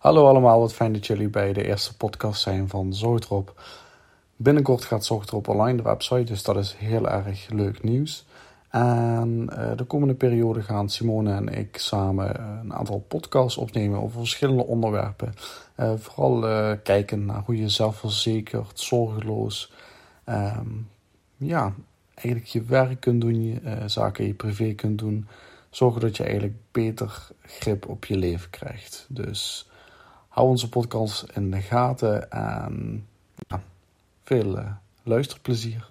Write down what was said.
Hallo allemaal, wat fijn dat jullie bij de eerste podcast zijn van Zorgdrop. Binnenkort gaat Zorgdrop online, de website, dus dat is heel erg leuk nieuws. En uh, de komende periode gaan Simone en ik samen een aantal podcasts opnemen over verschillende onderwerpen. Uh, vooral kijken naar hoe je zelfverzekerd, zorgeloos, um, ja, eigenlijk je werk kunt doen, je, zaken je privé kunt doen. Zorgen dat je eigenlijk beter grip op je leven krijgt. Dus hou onze podcast in de gaten en ja, veel luisterplezier.